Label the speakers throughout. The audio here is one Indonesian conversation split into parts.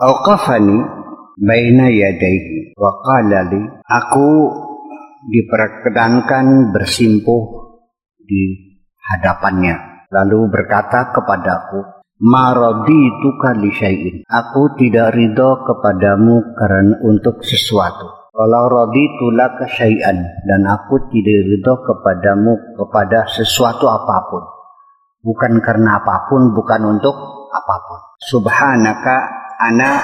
Speaker 1: Auqafani baina yadaihi wa qala aku diperkenankan bersimpuh di hadapannya lalu berkata kepadaku Maradituka li syai'in. Aku tidak ridho kepadamu karena untuk sesuatu. Kalau raditu laka syai'an dan aku tidak ridho kepadamu kepada sesuatu apa pun. Bukan karena apa pun, bukan untuk apa pun. Subhanaka ana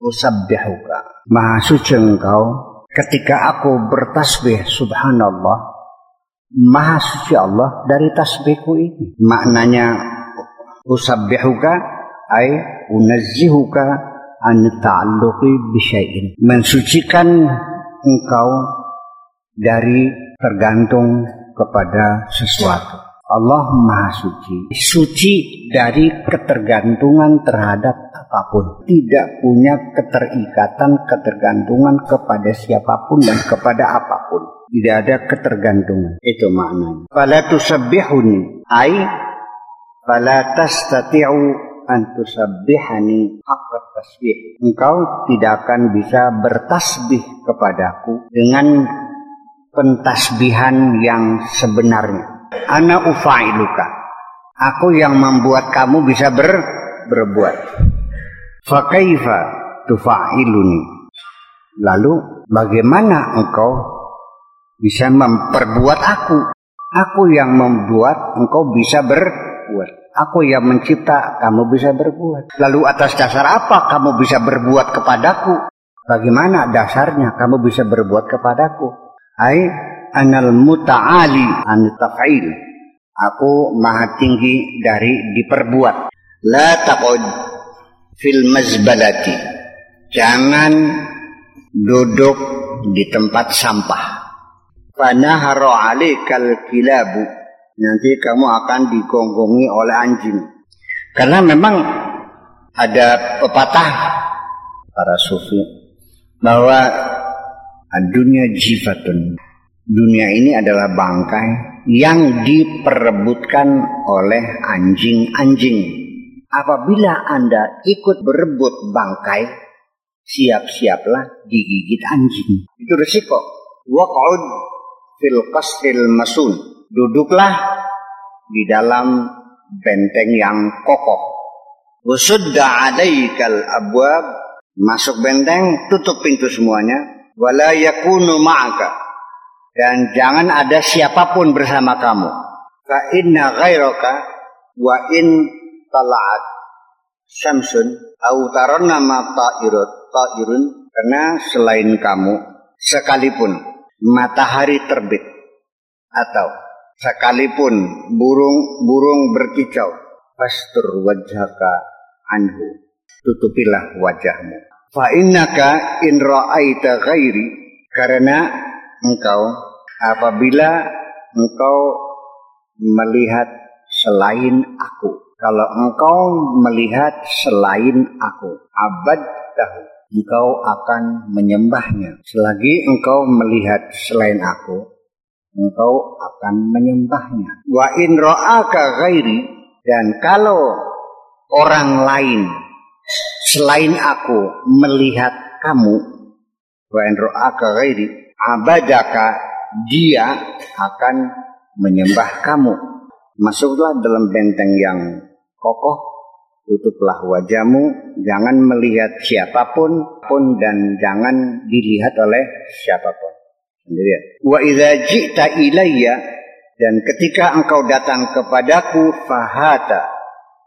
Speaker 1: usabbihuka. Maha suci engkau ketika aku bertasbih subhanallah. Maha suci Allah dari tasbihku ini. Maknanya usabbihuka ay unazzihuka an ta'alluqi bisyai'in mensucikan engkau dari tergantung kepada sesuatu Allah Maha Suci. Suci dari ketergantungan terhadap apa pun. Tidak punya keterikatan ketergantungan kepada siapa pun dan kepada apa pun. Tidak ada ketergantungan. Itu maknanya. Fala tusabbihuni. Ay fala tastati'u an tusabbihani haqqa tasbih. Engkau tidak akan bisa bertasbih kepadaku dengan pentasbihan yang sebenarnya. Ana ufailuka. Aku yang membuat kamu bisa ber, berbuat. Fakaifa tufailuni. Lalu bagaimana engkau bisa memperbuat aku? Aku yang membuat engkau bisa ber, berbuat. Aku yang mencipta, kamu bisa berbuat. Lalu atas dasar apa kamu bisa berbuat kepadaku? Bagaimana dasarnya kamu bisa berbuat kepadaku? Ai anal muta'ali an taf'il. Aku maha tinggi dari diperbuat. La taqud fil mazbalati. Jangan duduk di tempat sampah. Fanahara alikal kilabu nanti kamu akan digonggongi oleh anjing. Karena memang ada pepatah para sufi bahwa dunia jifatun. Dunia ini adalah bangkai yang diperebutkan oleh anjing-anjing. Apabila Anda ikut berebut bangkai, siap-siaplah digigit anjing. Itu resiko. Waq'ud fil qasril masun duduklah di dalam benteng yang kokoh. Usudda alaikal abwab, masuk benteng, tutup pintu semuanya. Wala yakunu ma'aka. Dan jangan ada siapa pun bersama kamu. Fa inna ghairaka wa in tala'at syamsun au taranna ma ta'irut ta'irun karena selain kamu sekalipun matahari terbit atau sekalipun burung-burung berkicau pastur wajhaka anhu tutupilah wajahmu fa innaka in ra'aita ghairi karena engkau apabila engkau melihat selain aku kalau engkau melihat selain aku abad tahu engkau akan menyembahnya selagi engkau melihat selain aku engkau akan menyembahnya. Wa in ra'aka ghairi dan kalau orang lain selain aku melihat kamu wa in ra'aka ghairi abadaka dia akan menyembah kamu. Masuklah dalam benteng yang kokoh, tutuplah wajahmu, jangan melihat siapa pun pun dan jangan dilihat oleh siapa pun. Sendirian. Wa idza ji'ta ilayya dan ketika engkau datang kepadaku fahata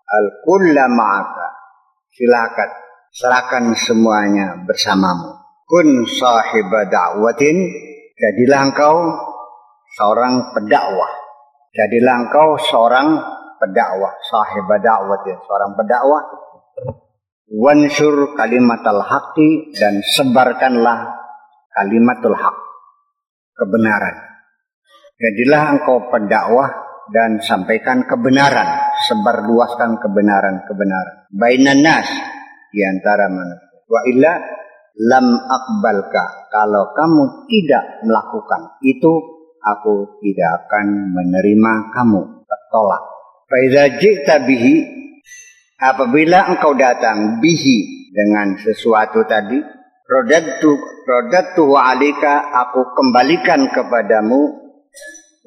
Speaker 1: al kulla ma'aka. Silakan serahkan semuanya bersamamu. Kun sahiba da'watin jadilah engkau seorang pedakwah. Jadilah engkau seorang pedakwah, sahiba da'watin, seorang pedakwah. Wansur kalimatal haqqi dan sebarkanlah kalimatul haq kebenaran. Jadilah engkau pendakwah dan sampaikan kebenaran, sebarluaskan kebenaran-kebenaran. Bainan nas di antara manusia. Wa illa lam akbalka. Kalau kamu tidak melakukan itu, aku tidak akan menerima kamu. Tertolak. Faiza ji'ta apabila engkau datang bihi dengan sesuatu tadi rodatu rodatu alika aku kembalikan kepadamu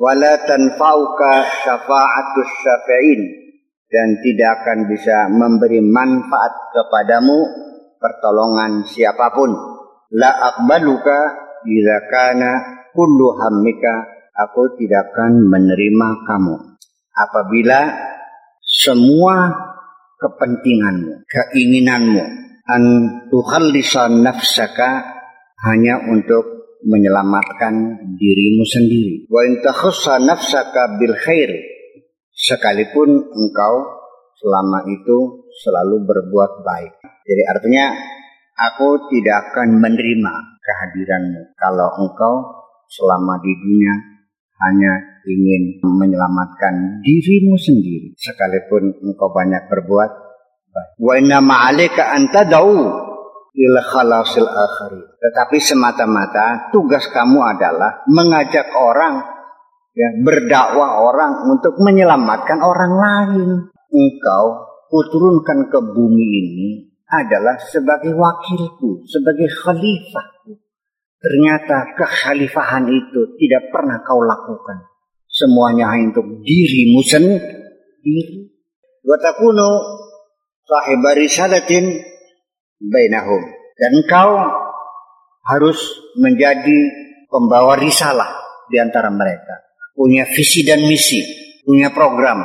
Speaker 1: wala tanfauka syafa'atus syafi'in dan tidak akan bisa memberi manfaat kepadamu pertolongan siapa pun la akbaluka idza kana kullu hammika aku tidak akan menerima kamu apabila semua kepentinganmu, keinginanmu an tukhallisa nafsaka hanya untuk menyelamatkan dirimu sendiri. Wa in nafsaka bil khair sekalipun engkau selama itu selalu berbuat baik. Jadi artinya aku tidak akan menerima kehadiranmu kalau engkau selama di dunia hanya ingin menyelamatkan dirimu sendiri sekalipun engkau banyak berbuat baik. Wa inna ma'alika an tad'u ila khalasil akhari. Tetapi semata-mata tugas kamu adalah mengajak orang ya berdakwah orang untuk menyelamatkan orang lain. Engkau kuturunkan ke bumi ini adalah sebagai wakilku, sebagai khalifahku. Ternyata kekhalifahan itu tidak pernah kau lakukan. Semuanya hanya untuk dirimu sendiri. Watakunu sahiba risalatin bainahum. Dan kau harus menjadi pembawa risalah di antara mereka. Punya visi dan misi, punya program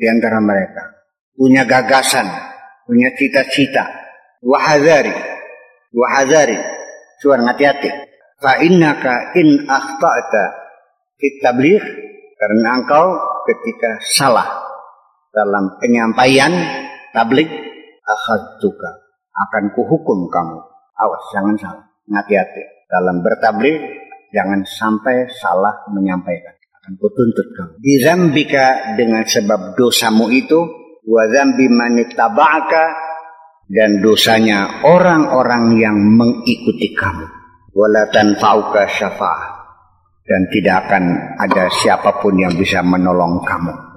Speaker 1: di antara mereka. Punya gagasan, punya cita-cita. Wahadari, wahadari Suara hati-hati. Fa innaka in akhta'ta fit tabligh karena engkau ketika salah dalam penyampaian tabligh akhadtuka akan kuhukum kamu. Awas jangan salah. Hati-hati dalam bertabligh jangan sampai salah menyampaikan. Akan kutuntut kamu. Bizambika dengan sebab dosamu itu wa dzambi man dan dosanya orang-orang yang mengikuti kamu. Wala tanfa'uka syafa'ah dan tidak akan ada siapa pun yang bisa menolong kamu.